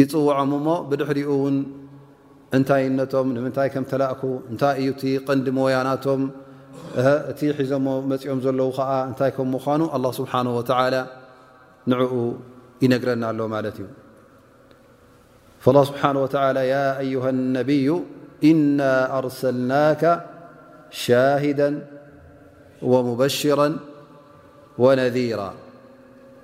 ይጽውዖም እሞ ብድሕሪኡ እውን እንታይነቶም ንምንታይ ከም ተላእኩ እንታይ እዩ እቲ ቐንዲ ሞያ ናቶም እቲ ሒዞሞ መፂኦም ዘለዉ ከዓ እንታይ ከም ምዃኑ ኣላ ስብሓን ወተላ ንዕኡ ይነግረና ኣሎ ማለት እዩ ላ ስብሓን ወተላ ያ ኣዩሃ ነብዩ እና ኣርሰልናከ ሻሂዳ ወሙበሽራ ወነذራ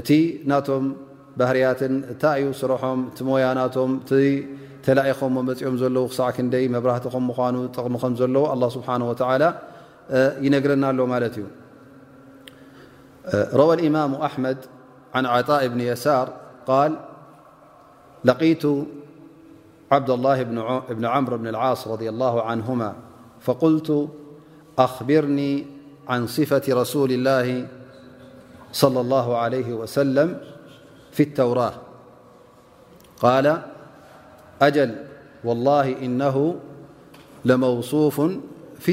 እቲ ናቶም ባህርያትን እታይ እዩ ስርሖም እቲ ሞያ ናቶም እቲ ተላኢኾሞ መጺኦም ዘለዉ ክሳዕ ክንደይ መብራህቲ ከም ምዃኑ ጥቕሚ ከም ዘለዎ ኣላ ስብሓን ወተዓላ ይነግረና ኣሎ ማለት እዩ ረዋ ልእማሙ ኣሕመድ ዓን ዓጣ እብኒ የሳር ቃል لقيت عبد الله بن عمر بن العاص رضي الله عنهما فقلت أخبرني عن صفة رسول الله صلى الله عليه وسلم في التوراةال أجل والله إنه لموصوف في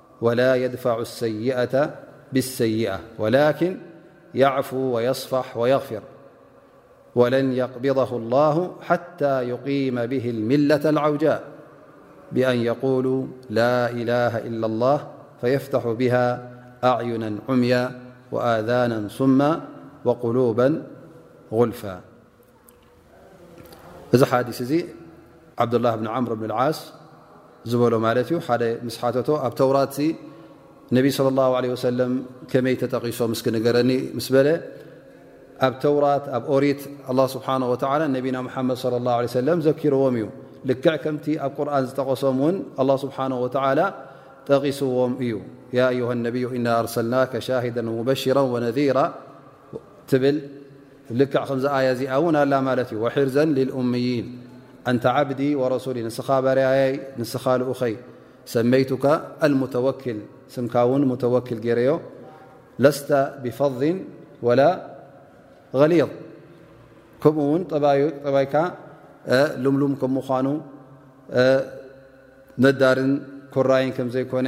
ولا يدفع السيئة بالسيئة ولكن يعفو ويصفح ويغفر ولن يقبضه الله حتى يقيم به الملة العوجاء بأن يقولوا لا إله إلا الله فيفتح بها أعينا عميا وآذانا صما وقلوبا غلفا እዚ ሓዲስ እዚ ዓብዱላህ ብን ዓምር ብን ዓስ ዝበሎ ማለት እዩ ሓደ ምስ ሓተቶ ኣብ ተውራት ነቢ صለ ላه ለ ወሰለም ከመይ ተጠቒሶም እስኪ ንገረኒ ምስ በለ ኣብ ተውራት ኣብ ኦሪት ኣላ ስብሓን ወላ ነቢና ሙሓመድ ለ ላه ሰለም ዘኪርዎም እዩ ልክዕ ከምቲ ኣብ ቁርን ዝጠቐሶም እውን ኣላ ስብሓን ወላ ጠቒስዎም እዩ ያ ዩሃ ነብዩ እና ኣርሰልናከ ሻሂዳ ሙበሽራ ወነذራ ትብል ልክዕ ከምዚ ኣያ እዚኣ ውን ኣላ ማለት እዩ ወሒርዘን ልልኡምይን ኣንተ ዓብዲ ወረሱሊ ንስኻ ባርያየይ ንስኻ ልኡኸይ ሰመይቱካ ኣልሙተወክል ስምካ ውን ሙተወክል ገይረዮ ለስተ ብፈን ወላ غሊض ከምኡ ውን ጠባይካ ልምሉም ከም ምኳኑ ነዳርን ኩራይን ከምዘይኮነ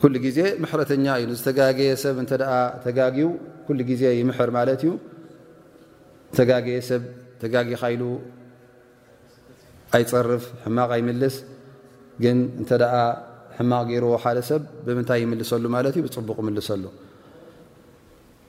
ኩሉ ግዜ ምሕረተኛ እዩ ንዝተጋገየ ሰብ እተ ተጋግዩ ኩሉ ግዜ ይምሕር ማለት እዩ ዝተጋገየ ሰብ ተጋጊኻ ኢሉ ኣይፀርፍ ሕማቕ ኣይምልስ ግን እንተ ሕማቕ ገይርዎ ሓደ ሰብ ብምንታይ ይምልሰሉ ማለት እዩ ብፅቡቕ ይምልሰሉ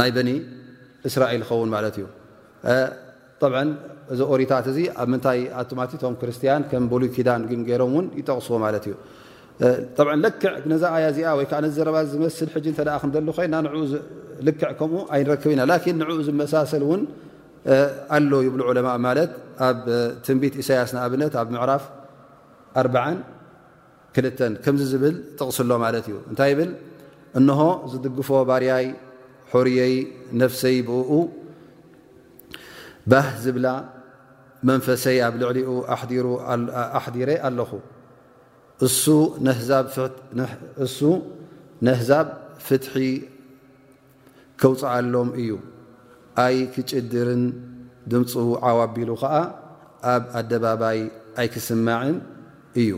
ናይ በኒ እስራኤል ይኸውን ማለት እዩ ጠብዓ እዚ ኦሪታት እዚ ኣብ ምንታይ ኣቱማቲ ቶም ክርስትያን ከም ብሉይ ኪዳን ግን ገይሮም እውን ይጠቕስዎ ማለት እዩ ጠብ ልክዕ ነዛ ኣያ እዚኣ ወይ ከዓ ነዘረባ ዝመስል ሕጂ እተ ክንደሊ ኮይና ን ልክዕ ከምኡ ኣይንረክብ ኢና ላኪን ንኡ ዝመሳሰል እውን ኣሎ ይብሉ ዑለማ ማለት ኣብ ትንቢት ኢሳያስ ንኣብነት ኣብ ምዕራፍ ኣርባዓን ክልተ ከምዚ ዝብል ጥቕሲ ኣሎ ማለት እዩ። እንታይ ይብል? እንሆ ዝድግፎ ባርያይ ሑርየይ ነፍሰይ ብእኡ ባህ ዝብላ መንፈሰይ ኣብ ልዕሊኡ ኣሕዲረ ኣለኹ እሱ ነህዛብ ፍትሒ ከውጽኣሎም እዩ ኣይ ክጭድርን ድምጹ ዓው ኣቢሉ ከኣ ኣብ ኣደባባይ ኣይክስማዕን እዩ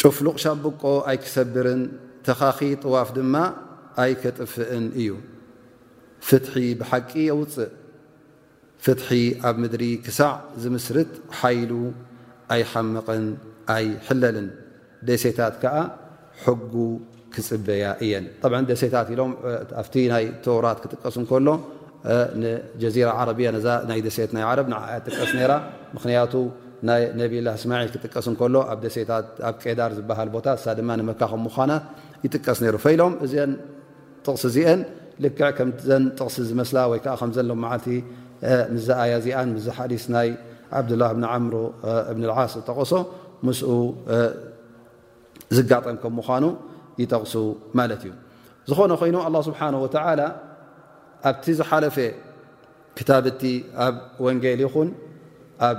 ጭፍሉቕ ሻምብቆ ኣይክሰብርን ተኻኺ ጥዋፍ ድማ ኣይከጥፍእን እዩ ፍትሒ ብሓቂ የውጽእ ፍትሒ ኣብ ምድሪ ክሳዕ ዝምስርት ሓይሉ ኣይሓምቕን ኣይሕለልን። ደሴታት ከኣ ሕጉ ክጽበያ እየን። ጠብዓ ደሴታት ኢሎም ኣብቲ ናይ ተውራት ክጥቀስ እንከሎ ንጀዚራ ዓረብያ ነዛ ናይ ደሴት ናይ ዓረብ ንዓ እያ ትጥቀስ ነይራ። ምኽንያቱ ናይ ነብይላህ እስማዒል ክጥቀስ እንከሎ ኣብ ደሴታት ኣብ ቄዳር ዝበሃል ቦታ ንሳ ድማ ንመካ ከም ምዃና ይጥቀስ ነይሩ። ፈኢሎም እዘን ጥቕሲ እዚኤን ልክዕ ከምዘን ጥቕሲ ዝመስላ ወይ ከዓ ከምዘን ሎመዓልቲ ምዛ ኣያ እዚኣን ምዚ ሓዲስ ናይ ዓብዱላ ብኒ ዓምሩ እብኒ ልዓስ ዝጠቐሶ ምስኡ ዝጋጠም ከም ምኳኑ ይጠቕሱ ማለት እዩ ዝኾነ ኮይኑ ኣላ ስብሓን ወተዓላ ኣብቲ ዝሓለፈ ክታብቲ ኣብ ወንጌል ይኹን ኣብ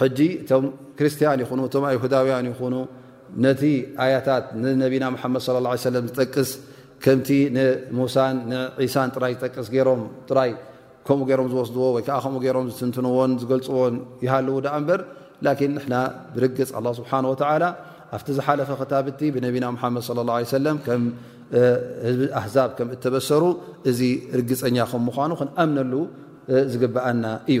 ሕጂ እቶም ክርስትያን ይኹኑ እቶም ኣይሁዳውያን ይኹኑ ነቲ ኣያታት ንነቢና መሓመድ صለ ላه ሰለም ዝጠቅስ ከምቲ ንሙሳን ንዒሳን ጥራይ ዝጠቅስ ገይሮም ጥራይ ከምኡ ገይሮም ዝወስድዎ ወይ ከዓ ከምኡ ገይሮም ዝትንትንዎን ዝገልፅዎን ይሃልው ዳኣ እምበር ላኪን ንሕና ብርግፅ ኣላ ስብሓን ወተዓላ ኣብቲ ዝሓለፈ ክታብቲ ብነቢና መሓመድ صለ ላه ሰለም ከም ህዝቢ ኣህዛብ ከም እተበሰሩ እዚ ርግፀኛ ከም ምኳኑ ክንኣምነሉ ዝግበኣና እዩ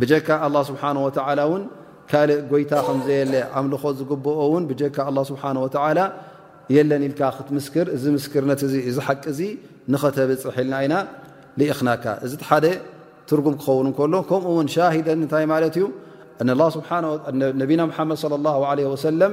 ብጀካ ኣላ ስብሓን ወተላ እውን ካልእ ጎይታ ከም ዘየለ ኣምልኾ ዝግብኦ እውን ብጀካ ኣላ ስብሓን ወተላ የለን ኢልካ ክትምስክር እዚ ምስክርነት እዚ እዚ ሓቂ እዙ ንኸተብፅሕ ኢልና ኢና ልኢኽናካ እዚ ሓደ ትርጉም ክኸውን ከሎ ከምኡ ውን ሻሂደን እንታይ ማለት እዩ ነቢና ሓመድ ለ ለ ወሰለም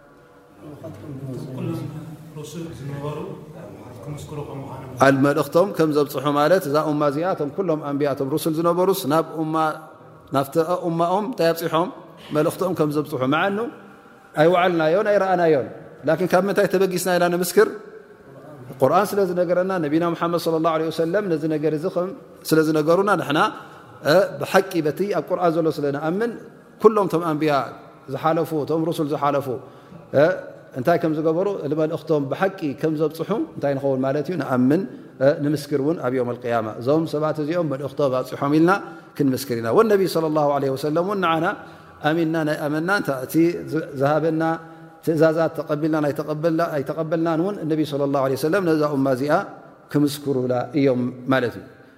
መልእኽቶም ከም ዘብፅሑ ማለት እዛ እማ እዚኣ እቶም ኩሎም ኣንብያ እቶም ሩሱል ዝነበሩስ ናብ ናፍቲ እማኦም እንታይ ኣብፅሖም መልእኽቶም ከም ዘብፅሑ መዓኑ ኣይወዓልናዮን ኣይረኣናዮን ላኪን ካብ ምንታይ ተበጊስና ኢና ንምስክር ቁርን ስለ ዝነገረና ነቢና ሓመድ ለ ላ ወሰለም ነዚ ነገር እዚ ስለ ዝነገሩና ንና ብሓቂ በቲ ኣብ ቁርን ዘሎ ስለ ንኣምን ኩሎም ቶም ኣንብያ ዝሓለፉ ቶም ሩሱል ዝሓለፉ እንታይ ከም ዝገበሩ ንመልእኽቶም ብሓቂ ከም ዘብፅሑ እንታይ ንኸውን ማለት እዩ ንኣምን ንምስክር እውን ኣብ ዮም ኣልቅያማ እዞም ሰባት እዚኦም መልእኽቶም ኣብፅሖም ኢልና ክንምስክር ኢና ወነቢ ለ ላ ለ ወሰለም እውን ንዓና ኣሚንና ናይ ኣመና እቲ ዝሃበና ትእዛዛት ተቐቢልና ናይ ኣይተቐበልናን እውን እነቢ ለ ላ ሰለም ነዛ እማ እዚኣ ክምስክሩላ እዮም ማለት እዩ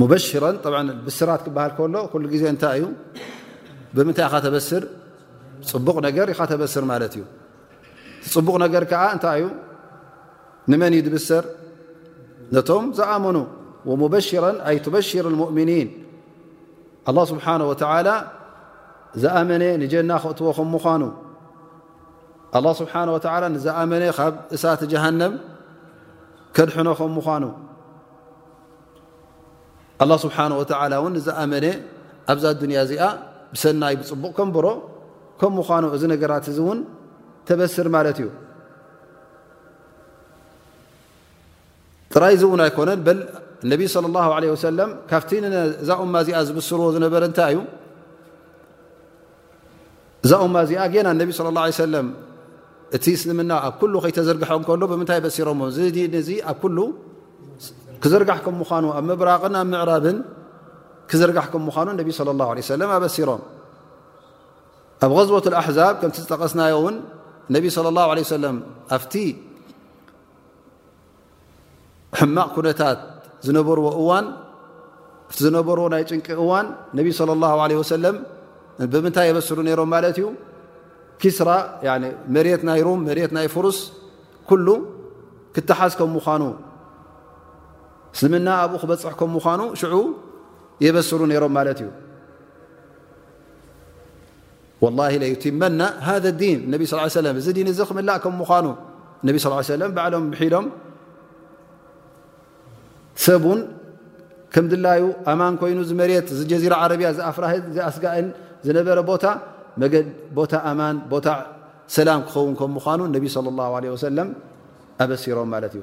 ሙበሽረን ብስራት ክበሃል ከሎ ኩሉ ግዜ እንታይ እዩ ብምንታይ ኢኻ ተበስር ፅቡቕ ነገር ኢኻ ተበስር ማለት እዩ ፅቡቕ ነገር ከዓ እንታይ እዩ ንመን እዩ ድብሰር ነቶም ዝኣመኑ ወሙበሽረን ኣይ ትበሽር ሙእምኒን ኣላ ስብሓን ወተዓላ ዝኣመነ ንጀና ክእትዎ ከም ምዃኑ ኣላ ስብሓን ወተዓላ ንዝኣመነ ካብ እሳት ጀሃንም ከድሕኖ ከም ምዃኑ ኣላ ስብሓን ወተዓላ እውን ንዝኣመነ ኣብዛ ኣዱንያ እዚኣ ብሰናይ ብፅቡቕ ከንብሮ ከም ምዃኑ እዚ ነገራት እዚ እውን ተበስር ማለት እዩ ጥራይ እዚ እውን ኣይኮነን በል ነቢይ ስለ ላሁ ለ ወሰለም ካብቲ ንእዛ እማ እዚኣ ዝብስርዎ ዝነበረ እንታይ እዩ እዛ እማ እዚኣ ጌና ነቢ ስለ ላ ሰለም እቲ እስልምና ኣብ ኩሉ ከይተዘርግሐ ከሎ ብምንታይ በሲሮሞ እዚ ዲን እዚ ኣብ ኩሉ ክዝርጋሕ ከም ምኳኑ ኣብ ምብራቕን ኣብ ምዕራብን ክዝርጋሕ ከም ምኳኑ ነቢ ስለ ላ ለ ሰለም ኣበሲሮም ኣብ غዝቦት ኣሕዛብ ከምቲ ዝጠቀስናዮ እውን ነቢ ስለ ላه ለ ሰለም ኣብቲ ሕማቕ ኩነታት ዝነበርዎ እዋን እቲ ዝነበርዎ ናይ ጭንቂ እዋን ነቢ صለ ላه ለ ወሰለም ብምንታይ የበስሩ ነይሮም ማለት እዩ ኪስራ መሬት ናይ ሩም መሬት ናይ ፍሩስ ኩሉ ክተሓዝ ከም ምዃኑ እስልምና ኣብኡ ክበፅሕ ከም ምዃኑ ሽዑ የበስሩ ነይሮም ማለት እዩ ወላሂ ለዩቲመና ሃዘ ዲን ነቢ ስ ሰለም እዚ ዲን እዚ ክምላእ ከም ምዃኑ ነቢ ስ ሰለም ባዕሎም ብሒሎም ሰብ ውን ከም ድላዩ ኣማን ኮይኑ ዝመሬት እዚ ጀዚራ ዓረብያ ዝኣፍራህን ዝኣስጋእን ዝነበረ ቦታ መገ ቦታ ኣማን ቦታ ሰላም ክኸውን ከም ምዃኑ ነቢ ለ ላ ለ ወሰለም ኣበሲሮም ማለት እዩ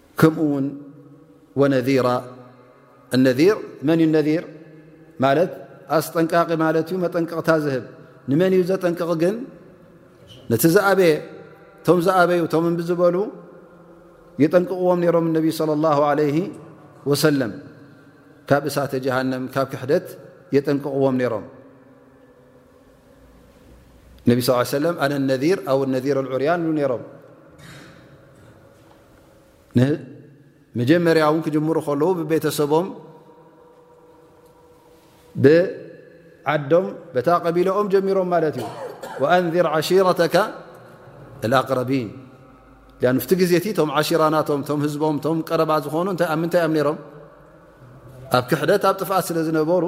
ከምኡ ውን ወነራ ነር መን ዩ ነር ማለት ኣስጠንቃቂ ማለት ዩ መጠንቀቕታ ዝህብ ንመን እዩ ዘጠንቅቕ ግን ነቲ ዝኣበየ እቶም ዝኣበዩ እቶም እብ ዝበሉ የጠንቅቕዎም ነሮም ነቢ صለ ላه ለ ወሰለም ካብ እሳተ ጀሃንም ካብ ክሕደት የጠንቅቕዎም ነሮም ነቢ ስ ሰለም ኣነ ነር ኣው ነር ዑርያን ዩ ነሮም ንመጀመርያ ውን ክጅምሩ ከለዉ ብቤተሰቦም ብዓዶም በታ ቀቢሎኦም ጀሚሮም ማለት እዩ ኣንር ዓሽረተካ ኣቅረቢን ፍቲ ግዜ እቲ ቶም ዓሽራ ናቶም ቶም ህዝቦም ቶም ቀረባ ዝኾኑ ታይ ኣብ ምንታይ እዮም ሮም ኣብ ክሕደት ኣብ ጥፍኣት ስለ ዝነበሩ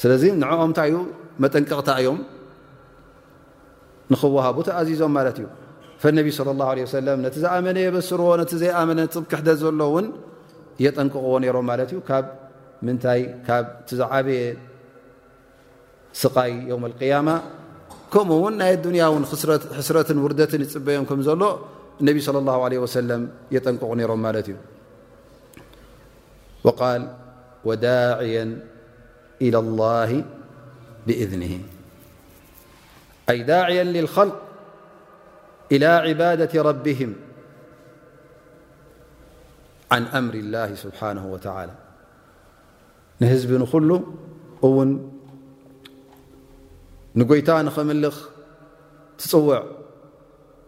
ስለዚ ንዕኦም እንታይ እዩ መጠንቀቕታ እዮም ንክወሃቡ ተኣዚዞም ማለት እዩ ፈነቢ صለ ላه ለ ሰለም ነቲ ዝኣመነ የበስርዎ ነቲ ዘይኣመነ ፅብ ክሕደት ዘሎ እውን የጠንቅቕዎ ነይሮም ማለት እዩ ካብ ምንታይ ካብ እቲ ዝዓበየ ስቃይ ዮም ቅያማ ከምኡ ውን ናይ ኣዱንያ ውን ሕስረትን ውርደትን ይፅበዮም ከም ዘሎ እነቢ صለ ላه ለ ወሰለም የጠንቅቑ ነይሮም ማለት እዩ ወቃል ወዳዕየን ኢላ ላህ ብእዝኒ داعيا للخلق إلى عبادة ربهم عن أمر الله سبحانه وتعالى نهب نل و نيت نمل تፅوع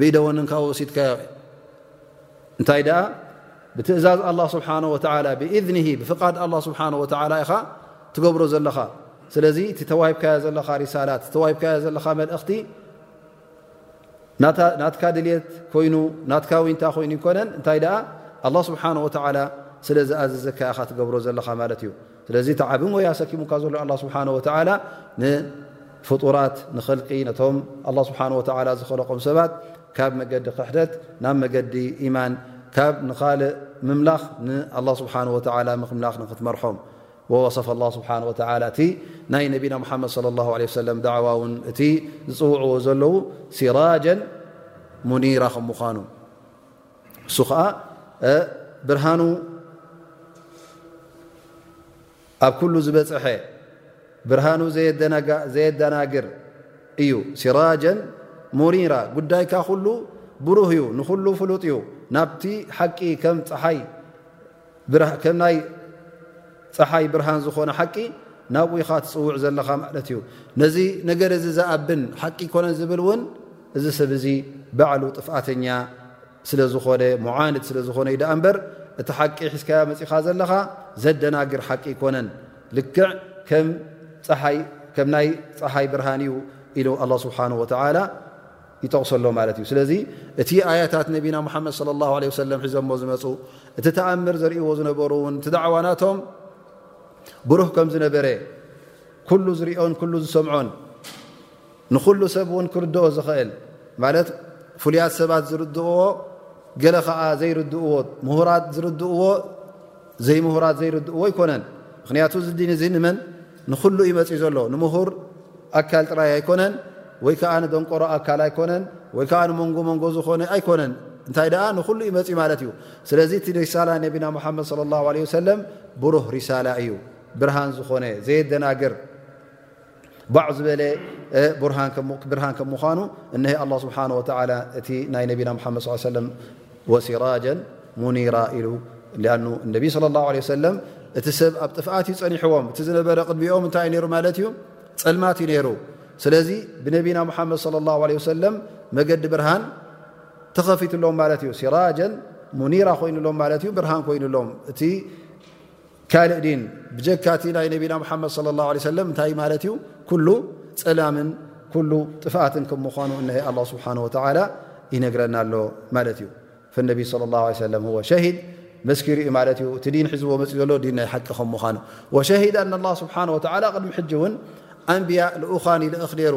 ቪደ ወንን ካብኡ ወሲድካዮ እዩ እንታይ ደኣ ብትእዛዝ ኣላ ስብሓን ወተላ ብእዝኒ ብፍቓድ ኣላ ስብሓን ወተላ ኢኻ ትገብሮ ዘለኻ ስለዚ እቲ ተዋሂብካዮ ዘለኻ ሪሳላት ተዋሂብካዮ ዘለኻ መልእኽቲ ናትካ ድልት ኮይኑ ናትካ ዊንታ ኮይኑ ይኮነን እንታይ ደኣ ኣላ ስብሓን ወተላ ስለ ዝኣዘዘካ ኢኻ ትገብሮ ዘለኻ ማለት እዩ ስለዚ እቲ ዓቢ ሞያ ኣሰኪሙካ ዘሎ ኣላ ስብሓን ወተዓላ ንፍጡራት ንኸልቂ ነቶም ኣላ ስብሓን ወተዓላ ዝኸለቆም ሰባት ካብ መገዲ ክሕደት ናብ መገዲ ኢማን ካብ ንኻልእ ምምላኽ ንኣላ ስብሓን ወተዓላ ምምላኽ ንኽትመርሖም ወወሰፈ ኣላ ስብሓን ወተዓላ እቲ ናይ ነቢና ሙሓመድ ለ ላ ለ ሰለም ዳዕዋ እውን እቲ ዝፅውዕዎ ዘለዉ ሲራጀን ሙኒራ ከም ምዃኑ እሱ ኸኣ ብርሃኑ ኣብ ኩሉ ዝበጽሐ ብርሃኑ ዘየደናግር እዩ ሲራጀ ሙኒራ ጉዳይካ ኩሉ ብሩህ እዩ ንኹሉ ፍሉጥ እዩ ናብቲ ሓቂ ከም ፀሓይ ከም ናይ ጸሓይ ብርሃን ዝኾነ ሓቂ ናብኡ ኢኻ ትጽውዕ ዘለኻ ማለት እዩ ነዚ ነገር እዚ ዝኣብን ሓቂ ኮነን ዝብል እውን እዚ ሰብ እዚ ባዕሉ ጥፍኣተኛ ስለ ዝኾነ ሙዓንድ ስለ ዝኾነ እዩ ደኣ እምበር እቲ ሓቂ ሒዝካዮ መጺኻ ዘለኻ ዘደናግር ሓቂ ይኮነን ልክዕ ከም ናይ ጸሓይ ብርሃን እዩ ኢሉ ኣላ ስብሓን ወተዓላ ይጠቕሶ ኣሎ ማለት እዩ ስለዚ እቲ ኣያታት ነቢና ሙሓመድ صለ ላه ለ ሰለም ሒዘሞ ዝመፁ እቲ ተኣምር ዘርእዎ ዝነበሩ እውን እቲ ዳዕዋ ናቶም ብሩህ ከም ዝነበረ ኩሉ ዝርኦን ኩሉ ዝሰምዖን ንኩሉ ሰብ እውን ክርድኦ ዝኽእል ማለት ፍሉያት ሰባት ዝርድእዎ ገለ ከዓ ዘይርድእዎ ምሁራት ዝርድእዎ ዘይምሁራት ዘይርድእዎ ኣይኮነን ምክንያቱ እዚ ዲን እዚ ንመን ንኹሉ እዩ መፅኡ ዘሎ ንምሁር ኣካል ጥራይ ኣይኮነን ወይ ከዓ ንደንቆሮ ኣካል ኣይኮነን ወይ ከዓ ንመንጎ መንጎ ዝኾነ ኣይኮነን እንታይ ደኣ ንኹሉ እዩ መፅኡ ማለት እዩ ስለዚ እቲ ሪሳላ ነቢና ሙሓመድ ለ ላ ለ ወሰለም ብሩህ ሪሳላ እዩ ብርሃን ዝኾነ ዘየደናግር ባዕ ዝበለ ብርሃን ከም ምዃኑ እነሀ ኣላ ስብሓን ወተዓላ እቲ ናይ ነቢና ሓመድ ሰለም ወሲራጀን ሙኒራ ኢሉ ኣ ነቢ صለ ላه ለ ሰለም እቲ ሰብ ኣብ ጥፍኣት እዩ ጸኒሕዎም እቲ ዝነበረ ቅድሚኦም እንታይ ዩ ሩ ማለት እዩ ጸልማት እዩ ነይሩ ስለዚ ብነቢና ሙሓመድ صለ ላه ለ ሰለም መገዲ ብርሃን ተኸፊትሎም ማለት እዩ ሲራጀን ሙኒራ ኮይኑሎም ማለት እዩ ብርሃን ኮይኑሎም እቲ ካልእ ዲን ብጀካ እቲ ናይ ነቢና ሙሓመድ صለ ላه ለ ሰለም እንታይ ማለት እዩ ኩሉ ጸላምን ኩሉ ጥፍኣትን ከም ምዃኑ እነሀ ኣላ ስብሓን ወተላ ይነግረና ኣሎ ማለት እዩ ፈነቢ صለ ላ ሰለም ወ ሸሂድ መስኪሩ እዩ ማለት እዩ እቲ ዲን ሒዝቦ መፅእ ዘሎ ዲን ናይ ሓቂ ከም ምዃኑ ወሸሂድ ኣን ላ ስብሓን ወተላ ቅድሚ ሕጂ እውን ኣንብያ ልኡኻን ይልእኽ ነይሩ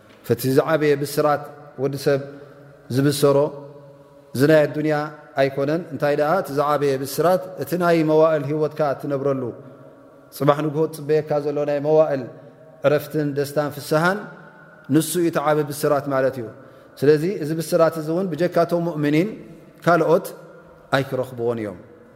እቲ ዝዓበየ ብስራት ወዲ ሰብ ዝብሰሮ እዚ ናይ ኣዱንያ ኣይኮነን እንታይ ደኣ እቲ ዝዓበየ ብስራት እቲ ናይ መዋእል ሂወትካ እትነብረሉ ጽባሕ ንግሆ ዝጽበየካ ዘሎ ናይ መዋእል ዕረፍትን ደስታን ፍስሃን ንሱ እዩ እቲ ዓቢ ብስራት ማለት እዩ ስለዚ እዚ ብስራት እዚ እውን ብጀካቶም ሙእምኒን ካልኦት ኣይክረኽብዎን እዮም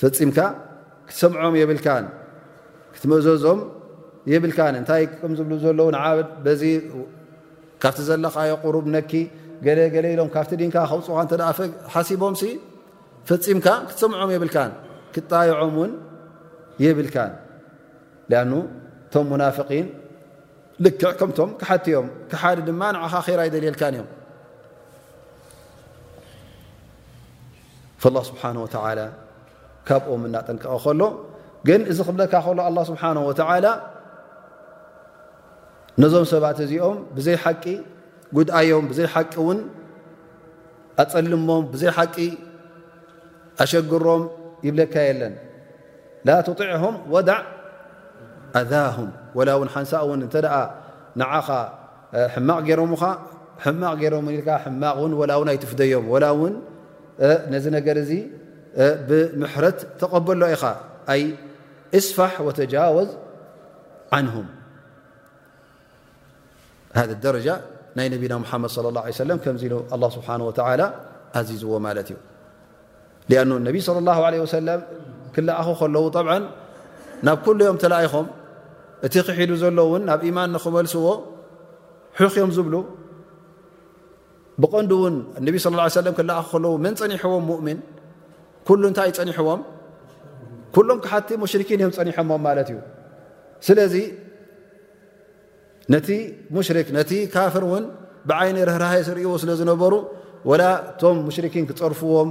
ፈጺምካ ክትሰምዖም የብልካን ክትምእዘዞም የብልካን እንታይ ከም ዝብሉ ዘለዉ ንዓ በዚ ካብቲ ዘለኻዮ ቁሩብ ነኪ ገለ ገለ ኢሎም ካብቲ ዲንካ ከውፅኻ እንተ ሓሲቦምሲ ፈፂምካ ክትሰምዖም የብልካን ክጣይዖም እውን የብልካን ሊኣኑ እቶም ሙናፍቒን ልክዕ ከምቶም ክሓቲ እዮም ክሓዲ ድማ ንዓኻ ኼራ ይደልየልካን እዮም ላህ ስብሓን ወተላ ካብኦም እናጠንቀቐ ከሎ ግን እዚ ክብለካ ከሎ ኣላ ስብሓን ወተዓላ ነዞም ሰባት እዚኦም ብዘይ ሓቂ ጉድኣዮም ብዘይ ሓቂ እውን ኣፀልሞም ብዘይ ሓቂ ኣሸግሮም ይብለካ የለን ላ ትጢዕም ወዳዕ ኣዛም ወላ እውን ሓንሳእ እውን እተ ንዓኻ ሕማቕ ገይሮሙኻ ሕማቕ ገይሮሙኒ ኢልካ ሕማቕ እውን ወላ እውን ኣይትፍደዮም ወላ እውን ነዚ ነገር እዚ ብምሕረት ተቐበሎ ኢኻ ኣይ እስፋሕ ወተጃወዝ ዓንሁም ሃذ ደረጃ ናይ ነቢና ሙሓመድ صለ ላه ሰለም ከምዚ ኢሉ ኣላ ስብሓን ወተላ ኣዚዝዎ ማለት እዩ ሊኣኑ ነቢ صለ ላه ለ ወሰለም ክለኣኹ ከለዉ ጠብዓ ናብ ኩሉ ዮም ተላኢኾም እቲ ክሒዱ ዘሎ እውን ናብ ኢማን ንክመልስዎ ሑኽ እዮም ዝብሉ ብቐንዱ እውን እነቢ ስ ሰለም ክለኣኹ ከለዉ መን ፀኒሕዎም ሙእምን ኩሉ እንታይ ዩ ፀኒሕዎም ኩሎም ክሓቲ ሙሽርኪን እዮም ፀኒሖሞም ማለት እዩ ስለዚ ነቲ ሙሽሪክ ነቲ ካፍር እውን ብዓይኒ ርህራሃ ዝርእዎ ስለ ዝነበሩ ወላ እቶም ሙሽርኪን ክፀርፍዎም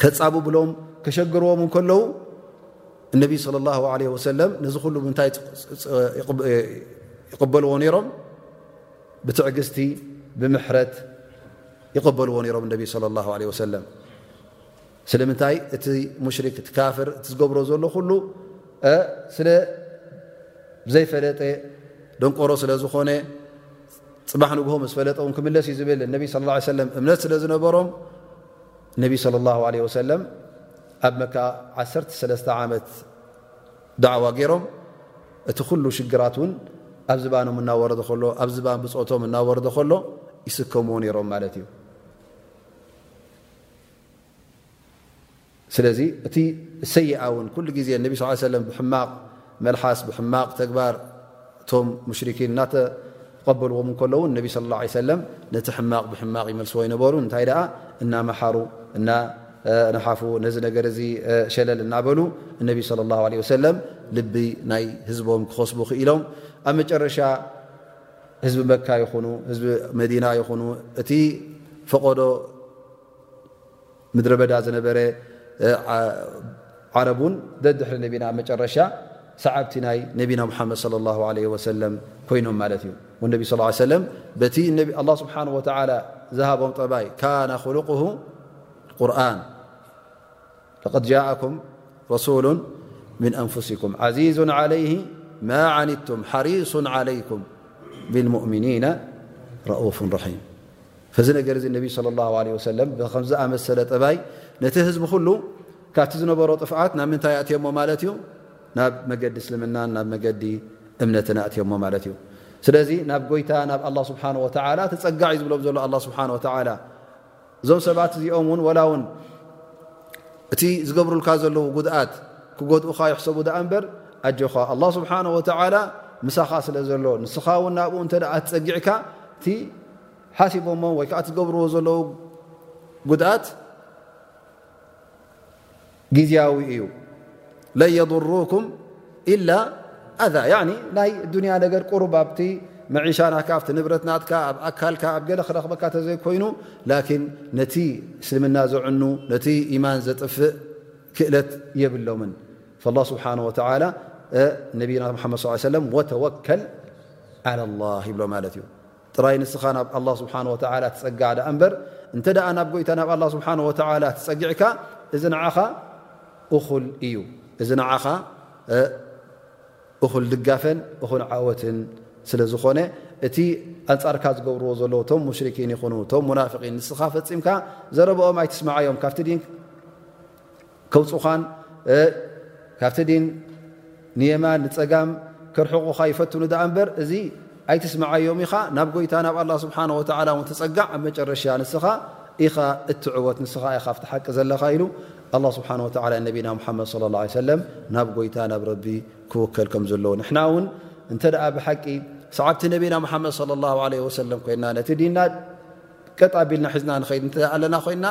ከፃብብሎም ከሸግርዎም እንከለዉ እነቢ ስለ ላ ለ ወሰለም ነዚ ኩሉ ምንታይ ይቕበልዎ ነይሮም ብትዕግስቲ ብምሕረት ይቕበልዎ ነይሮም እነቢ ለ ላ ለ ወሰለም ስለምንታይ እቲ ሙሽሪክ እቲ ካፍር እቲ ዝገብሮ ዘሎ ኩሉ ስለ ዘይፈለጠ ደንቆሮ ስለ ዝኾነ ፅባሕ ንግሆ ምስ ፈለጠ ውን ክምለስ እዩ ዝብል ነቢ ስለ ላ ሰለም እምነት ስለ ዝነበሮም ነቢ ስለ ላሁ ለ ወሰለም ኣብ መካ ዓሰርተ ሰለስተ ዓመት ዳዕዋ ገይሮም እቲ ኩሉ ሽግራት እውን ኣብ ዝባኖም እናወረደ ከሎ ኣብ ዝባን ብፆቶም እናወረደ ከሎ ይስከምዎ ነይሮም ማለት እዩ ስለዚ እቲ ሰይኣ ውን ኩሉ ግዜ ነቢ ስ ሰለ ብሕማቕ መልሓስ ብሕማቕ ተግባር እቶም ሙሽርኪን እናተቐበልዎም ከለዉ ነቢ ስለ ላ ሰለም ነቲ ሕማቕ ብሕማቕ ይመልስዎ ይነበሩ እንታይ ደኣ እናመሓሩ እናነሓፉ ነዚ ነገር እዚ ሸለል እናበሉ እነቢ ስለ ላ ለ ወሰለም ልቢ ናይ ህዝቦም ክኸስቡ ክኢሎም ኣብ መጨረሻ ህዝቢ መካ ይኹኑ ህዝቢ መዲና ይኹኑ እቲ ፈቐዶ ምድረ በዳ ዝነበረ ዓረብ ውን ደድሕሪ ነቢና ኣብ መጨረሻ ሰዓብቲ ናይ ነቢና ሙሓመድ صለ ላ ለ ወሰለም ኮይኖም ማለት እዩ ነቢ ስ ሰለም በቲ ኣላ ስብሓን ወተላ ዝሃቦም ጠባይ ካነ ክሉቁ ቁርን ለቀድ ጃኣኩም ረሱሉ ምን ኣንፍሲኩም ዓዚዙ ዓለይህ ማ ዓኒድቱም ሓሪሱ ዓለይኩም ብልሙእምኒና ረኡፍ ራሒም ፈዚ ነገር እዚ ነቢ ለ ላ ለ ወሰለም ብከምዝኣመሰለ ጠባይ ነቲ ህዝቢ ኩሉ ካብቲ ዝነበሮ ጥፍዓት ናብ ምንታይ ኣእትዮሞ ማለት እዩ ናብ መገዲ እስልምናን ናብ መገዲ እምነትን ኣእትዮሞ ማለት እዩ ስለዚ ናብ ጎይታ ናብ ኣላ ስብሓን ወተዓላ ተፀጋዕ እዩ ዝብሎም ዘሎ ኣላ ስብሓን ወተዓላ እዞም ሰባት እዚኦም እውን ወላ ውን እቲ ዝገብሩልካ ዘለዉ ጉድኣት ክጎድኡካ ይሕሰቡ ድኣ እምበር ኣጆኻ ኣላ ስብሓን ወተዓላ ምሳኻ ስለ ዘሎ ንስኻ እውን ናብኡ እንተ ትፀጊዕካ እቲ ሓሲቦሞ ወይ ከዓ ትገብርዎ ዘለዉ ጉድኣት ግዝያዊ እዩ ለን የضሩኩም ኢላ ኣዛ ያኒ ናይ ዱንያ ነገር ቁሩብ ኣብቲ መዒሻ ናትካ ኣብቲ ንብረት ናትካ ኣብ ኣካልካ ኣብ ገለ ክረኽበካ ተዘይኮይኑ ላኪን ነቲ እስልምና ዘዕኑ ነቲ ኢማን ዘጥፍእ ክእለት የብሎምን ላ ስብሓን ወተላ ነቢና ሓመድ ስ ሰለም ወተወከል ዓላ ላ ይብሎ ማለት እዩ ጥራይ ንስኻ ናብ ኣላህ ስብሓን ወተዓላ ትጸጋዕ ደኣ እምበር እንተ ደኣ ናብ ጎይታ ናብ ኣላህ ስብሓን ወተዓላ ትጸጊዕካ እዚ ንዓኻ እኹል እዩ እዚ ንዓኻ እኹል ድጋፈን እኹል ዓወትን ስለ ዝኾነ እቲ ኣንጻርካ ዝገብርዎ ዘለዉ እቶም ሙሽርኪን ይኹኑ እቶም ሙናፍቒን ንስኻ ፈጺምካ ዘረበኦም ኣይትስምዓዮም ካብቲ ዲን ከውጹኻን ካብቲ ዲን ንየማን ንጸጋም ከርሕቑኻ ይፈትኑ ደኣ እምበር እዚ ኣይትስምዓዮም ኢኻ ናብ ጎይታ ናብ ኣላ ስብሓን ወተላ እውን ትጸጋዕ ኣብ መጨረሻ ንስኻ ኢኻ እትዕወት ንስኻ ኢኻ ኣብቲ ሓቂ ዘለኻ ኢሉ ኣላ ስብሓን ወተላ ነቢና ሙሓመድ ስለ ላ ሰለም ናብ ጎይታ ናብ ረቢ ክውከል ከም ዘለዎ ንሕና እውን እንተ ደኣ ብሓቂ ሰዓብቲ ነቢና ሙሓመድ ስለ ላ ለ ወሰለም ኮይና ነቲ ዲና ቀጥ ኣቢልና ሒዝና ንኸይድ እተ ኣለና ኮይና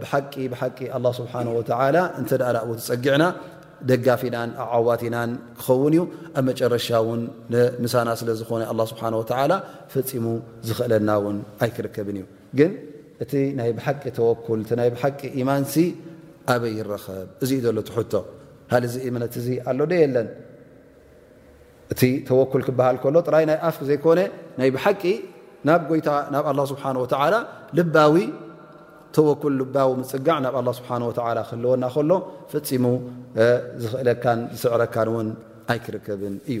ብሓቂ ብሓቂ ኣላ ስብሓን ወተላ እንተ ናብኡ ትፀጊዕና ደጋፊናን ኣዓዋቲናን ክኸውን እዩ ኣብ መጨረሻ እውን ምሳና ስለ ዝኾነ ኣላ ስብሓን ወተላ ፈፂሙ ዝኽእለና እውን ኣይክርከብን እዩ ግን እቲ ናይ ብሓቂ ተወኩል እቲ ናይ ብሓቂ ኢማንሲ ኣበይ ይረኸብ እዙ እዩ ዘሎ ትሕቶ ሃልዚ እምነት እዚ ኣሎ ዶ የለን እቲ ተወኩል ክበሃል ከሎ ጥራይ ናይ ኣፍ ዘይኮነ ናይ ብሓቂ ናብ ጎይታ ናብ ኣላ ስብሓን ወተዓላ ልባዊ ተወኩል ልባዊ ምፅጋዕ ናብ ኣላ ስብሓን ወተዓላ ክህልወና ከሎ ፈፂሙ ዝኽእለካን ዝስዕረካን እውን ኣይክርከብን እዩ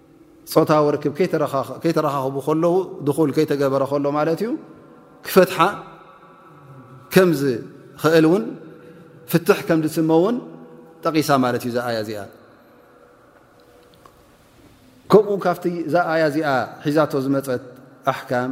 ፆታዊ ርክብ ከይተረኻኽቡ ከለዉ ድኹል ከይተገበረ ከሎ ማለት እዩ ክፈትሓ ከም ዝኽእል እውን ፍትሕ ከም ዝስመ እውን ጠቂሳ ማለት እዩ ዛኣያ እዚኣ ከምኡ ካብቲ ዛኣያ እዚኣ ሒዛቶ ዝመፀት ኣሕካም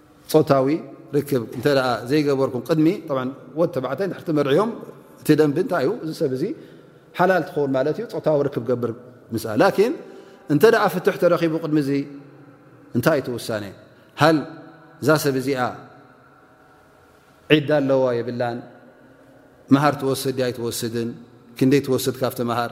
ፆታዊ ርክብ እንተ ዘይገበርኩም ቅድሚ ወድ ተባዕታይ ድሕር ትመርዕዮም እቲ ደንቢ እንታይ እዩ እዚ ሰብ እዚ ሓላል ትኸውን ማለት እዩ ፆታዊ ርክብ ገብር ምስ ላኪን እንተ ፍትሕ ተረኪቡ ቅድሚ እዚ እንታይ እዩ ትውሳነ ሃል እዛ ሰብ እዚኣ ዒዳ ኣለዋ የብላን መሃር ትወስድ ኣይትወስድን ክንደይ ትወስድ ካብቲ መሃር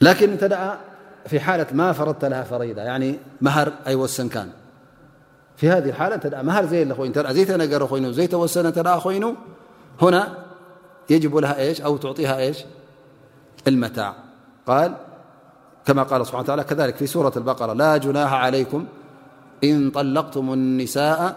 لكن نتأ في حالة ما فرضت لها فريدة يعني مهر أيوسنكن في هذه الحالة تأىمهر زيىزيتيزيستىينو هنا يجب لها أو تعطيها ش المتاع قال كما قال ا س بحانه تعال كذلك في سورة البقرة لا جناح عليكم إن طلقتم النساء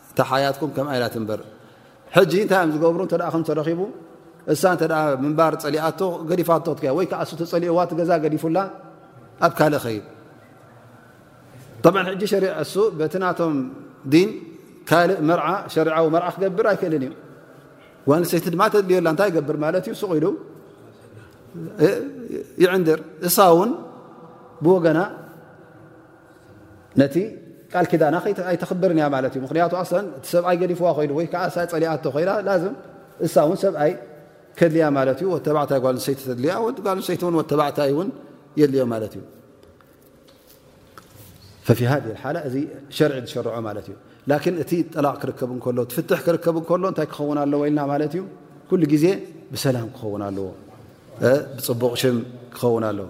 እታ ሓያትኩም ከምኣ ኢላ ትንበር ሕጂ እንታይ እዮም ዝገብሩ እተ ከም ተረኺቡ እሳ እተ ምንባር ፀሊኣቶ ገዲፋቶ ክትከ ወይ ከዓ እሱ ተፀሊእዋ እቲ ገዛ ገዲፉላ ኣብ ካልእ ኸይድ ብ ሕጂ ሸሪ እሱ በቲ ናቶም ዲን ካልእ መርዓ ሸሪዓዊ መርዓ ክገብር ኣይክእልን እዩ ጓንሰይቲ ድማ ተድልዮላ እንታይ ይገብር ማለት እዩ ሱቕ ኢሉ ይዕንድር እሳ እውን ብወገና ነቲ ቃል ኪዳና ኣይተኽብርን እያ ማለት እዩ ምክንያቱ ኣስላ እቲ ሰብኣይ ገዲፍዋ ኮይዱ ወይ ከዓ እሳ ፀሊኣቶ ኮይና ላዝም እሳ እውን ሰብኣይ ከድልያ ማለት እዩ ወተባዕታይ ጓል ንሰይቲ ተድልያ ጓል ንሰይቲ እውን ወተባዕታይ እውን የድልዮ ማለት እዩ ፈፊ ሃዲ ሓላ እዚ ሸርዒ ዝሸርዖ ማለት እዩ ላኪን እቲ ጠላቕ ክርከብ እንከሎ እቲ ፍትሕ ክርከብ እንከሎ እንታይ ክኸውን ኣለዎ ኢልና ማለት እዩ ኩሉ ግዜ ብሰላም ክኸውን ኣለዎ ብፅቡቕ ሽም ክኸውን ኣለዎ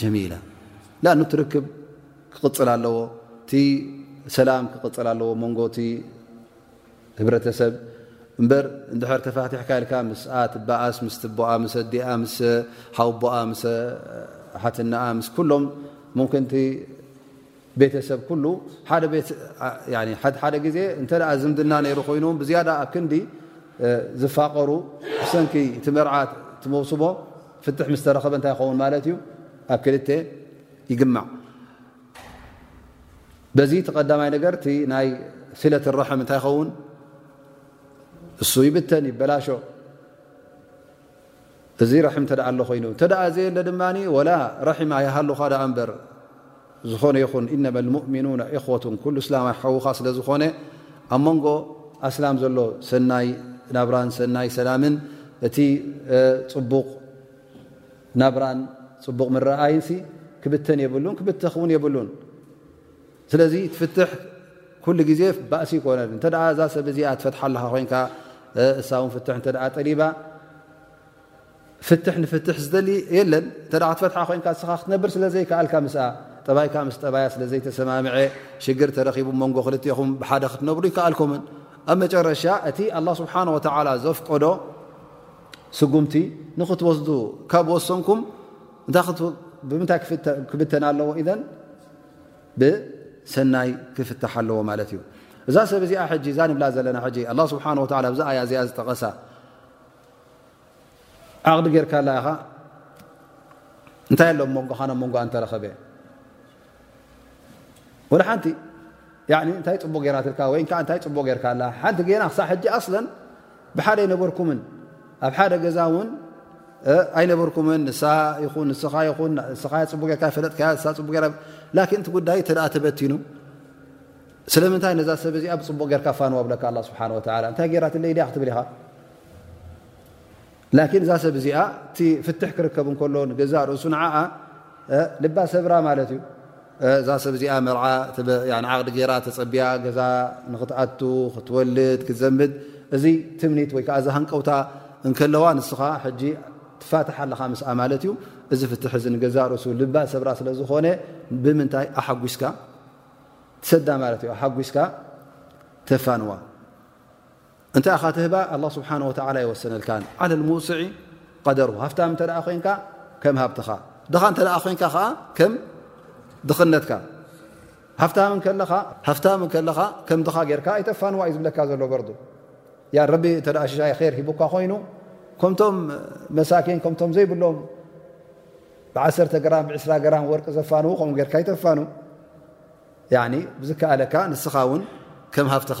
ጀሚላ ን ትርክብ ክቕፅል ኣለዎ ቲ ሰላም ክቕፅል ኣለዎ መንጎ ቲ ህብረተሰብ እበር እንድር ተፋትሕካ ኢልካ ምስ ትበኣስ ምስ ትቦኣ ምስ ኣዲኣ ምስ ሓውቦኣ ምስ ሓትናኣ ምስ ኩሎም ምክንቲ ቤተሰብ ኩሉ ሓደሓደ ግዜ እተ ዝምድና ነይሩ ኮይኑ ብዝያዳ ኣብ ክንዲ ዝፋቐሩ ብሰንኪ እቲ መርዓ እቲ መውስቦ ፍትሕ ምስ ተረኸበ እንታይ ይኸውን ማለት እዩ ኣብ ክልተ ይግማዕ በዚ እቲ ቀዳማይ ነገር እቲ ናይ ስለት ረሕም እንታይ ይኸውን እሱ ይብተን ይበላሾ እዚ ረሒም እንተ ኣሎ ኮይኑ እንተ ዘየለ ድማ ወላ ረሒም ኣይሃሉኻ ደኣ እምበር ዝኾነ ይኹን ኢነመ ልሙእሚኑና እኽወቱን ኩሉ እስላማይ ሓዉኻ ስለ ዝኾነ ኣብ መንጎ ኣስላም ዘሎ ሰናይ ናብራን ሰናይ ሰላምን እቲ ፅቡቕ ናብራን ፅቡቕ ምረኣይንሲ ክብተን የብሉን ክብተኽ እውን የብሉን። ስለዚ እቲ ፍትሕ ኩሉ ግዜ ባእሲ ይኮነን እንተ እዛ ሰብ እዚኣ ትፈትሓ ኣለካ ኮንካ እሳ ውን ፍትሕ እተ ጠሊባ ፍትሕ ንፍትሕ ዝደሊ የለን እተ ክትፈትሓ ኮንካ እስኻ ክትነብር ስለ ዘይከኣልካ ምስ ጠባይካ ምስ ጠባያ ስለ ዘይተሰማምዐ ሽግር ተረኪቡ መንጎ ክልትኹም ብሓደ ክትነብሩ ይከኣልኩምን ኣብ መጨረሻ እቲ ኣላ ስብሓን ወተላ ዘፍቀዶ ስጉምቲ ንክትወስዱ ካብ ወሰንኩም ብምንታይ ክብተና ኣለዎ ኢዘን ብሰናይ ክፍታሕ ኣለዎ ማለት እዩ እዛ ሰብ እዚኣ ሕጂ እዛ ንብላ ዘለና ሕጂ ኣላ ስብሓን ወላ ኣብዛ ኣያ እዚኣ ዝጠቐሳ ዓቕዲ ጌርካ ኣላ ኢኻ እንታይ ኣሎም መንጎኻ ናብ መንጎ እንተረኸበ ወላ ሓንቲ እንታይ ፅቡቕ ገይራትልካ ወይ እንታይ ፅቡቕ ጌርካ ኣላ ሓንቲ ገና ክሳብ ሕጂ ኣስለን ብሓደ ኣይነበርኩምን ኣብ ሓደ ገዛ ውን ኣይነበርኩምን ንሳ ይኹን ንስኻ ይኹን ንስኻ ፅቡ ጌርካ ይፈለጥካያ ንሳ ፅቡ ጌራ ላኪን እቲ ጉዳይ እተ ተበቲኑ ስለምንታይ ነዛ ሰብ እዚኣ ብፅቡቕ ጌርካ ፋንዋ ብለካ ኣላ ስብሓን ወላ እንታይ ጌራትለይ ድያ ክትብል ኢኻ ላኪን እዛ ሰብ እዚኣ እቲ ፍትሕ ክርከብ እንከሎ ንገዛእ ርእሱ ንዓኣ ልባ ሰብራ ማለት እዩ። እዛ ሰብ እዚኣ መርዓ ዓቕዲ ገይራ ተፀቢያ ገዛ ንክትኣቱ፣ ክትወልድ፣ ክትዘምድ እዚ ትምኒት ወይ ከዓ እዚ ሃንቀውታ እንከለዋ ንስኻ ሕጂ ትፋታሕ ኣለኻ ምስኣ ማለት እዩ። እዚ ፍትሕ እዚ ንገዛእ ርእሱ ልባ ሰብራ ስለ ዝኾነ ብምንታይ ኣሓጒስካ ትሰዳ ማለት እዩ። ኣሓጒስካ ተፋንዋ። እንታይ ኢኻ ትህባ ኣላ ስብሓን ወተላ ኣይወሰነልካን ዓለ ልሙውስዒ ቀደሩ ሃፍታም እንተ ኮንካ ከም ሃብትኻ ድኻ እንተ ኮንካ ከዓ ከም ድኽነትካ ሃፍታም ከለኻ ከም ድኻ ጌርካ ኣይተፋንዋ እዩ ዝብለካ ዘሎ በርዱ ያ ረቢ እተ ሽሻይ ር ሂቡካ ኮይኑ ከምቶም መሳኪን ከምቶም ዘይብሎም ብዓሰ ግራም ብስራ ግራም ወርቂ ዘፋንዉ ከምኡ ጌርካ ኣይተፋኑ ብዝከኣለካ ንስኻ እውን ከም ሃፍትኻ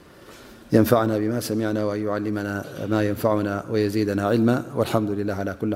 ينفعنا بما سمعنا وأن يعلمنا ما ينفعنا ويزيدنا علما والحمد لله على كل حا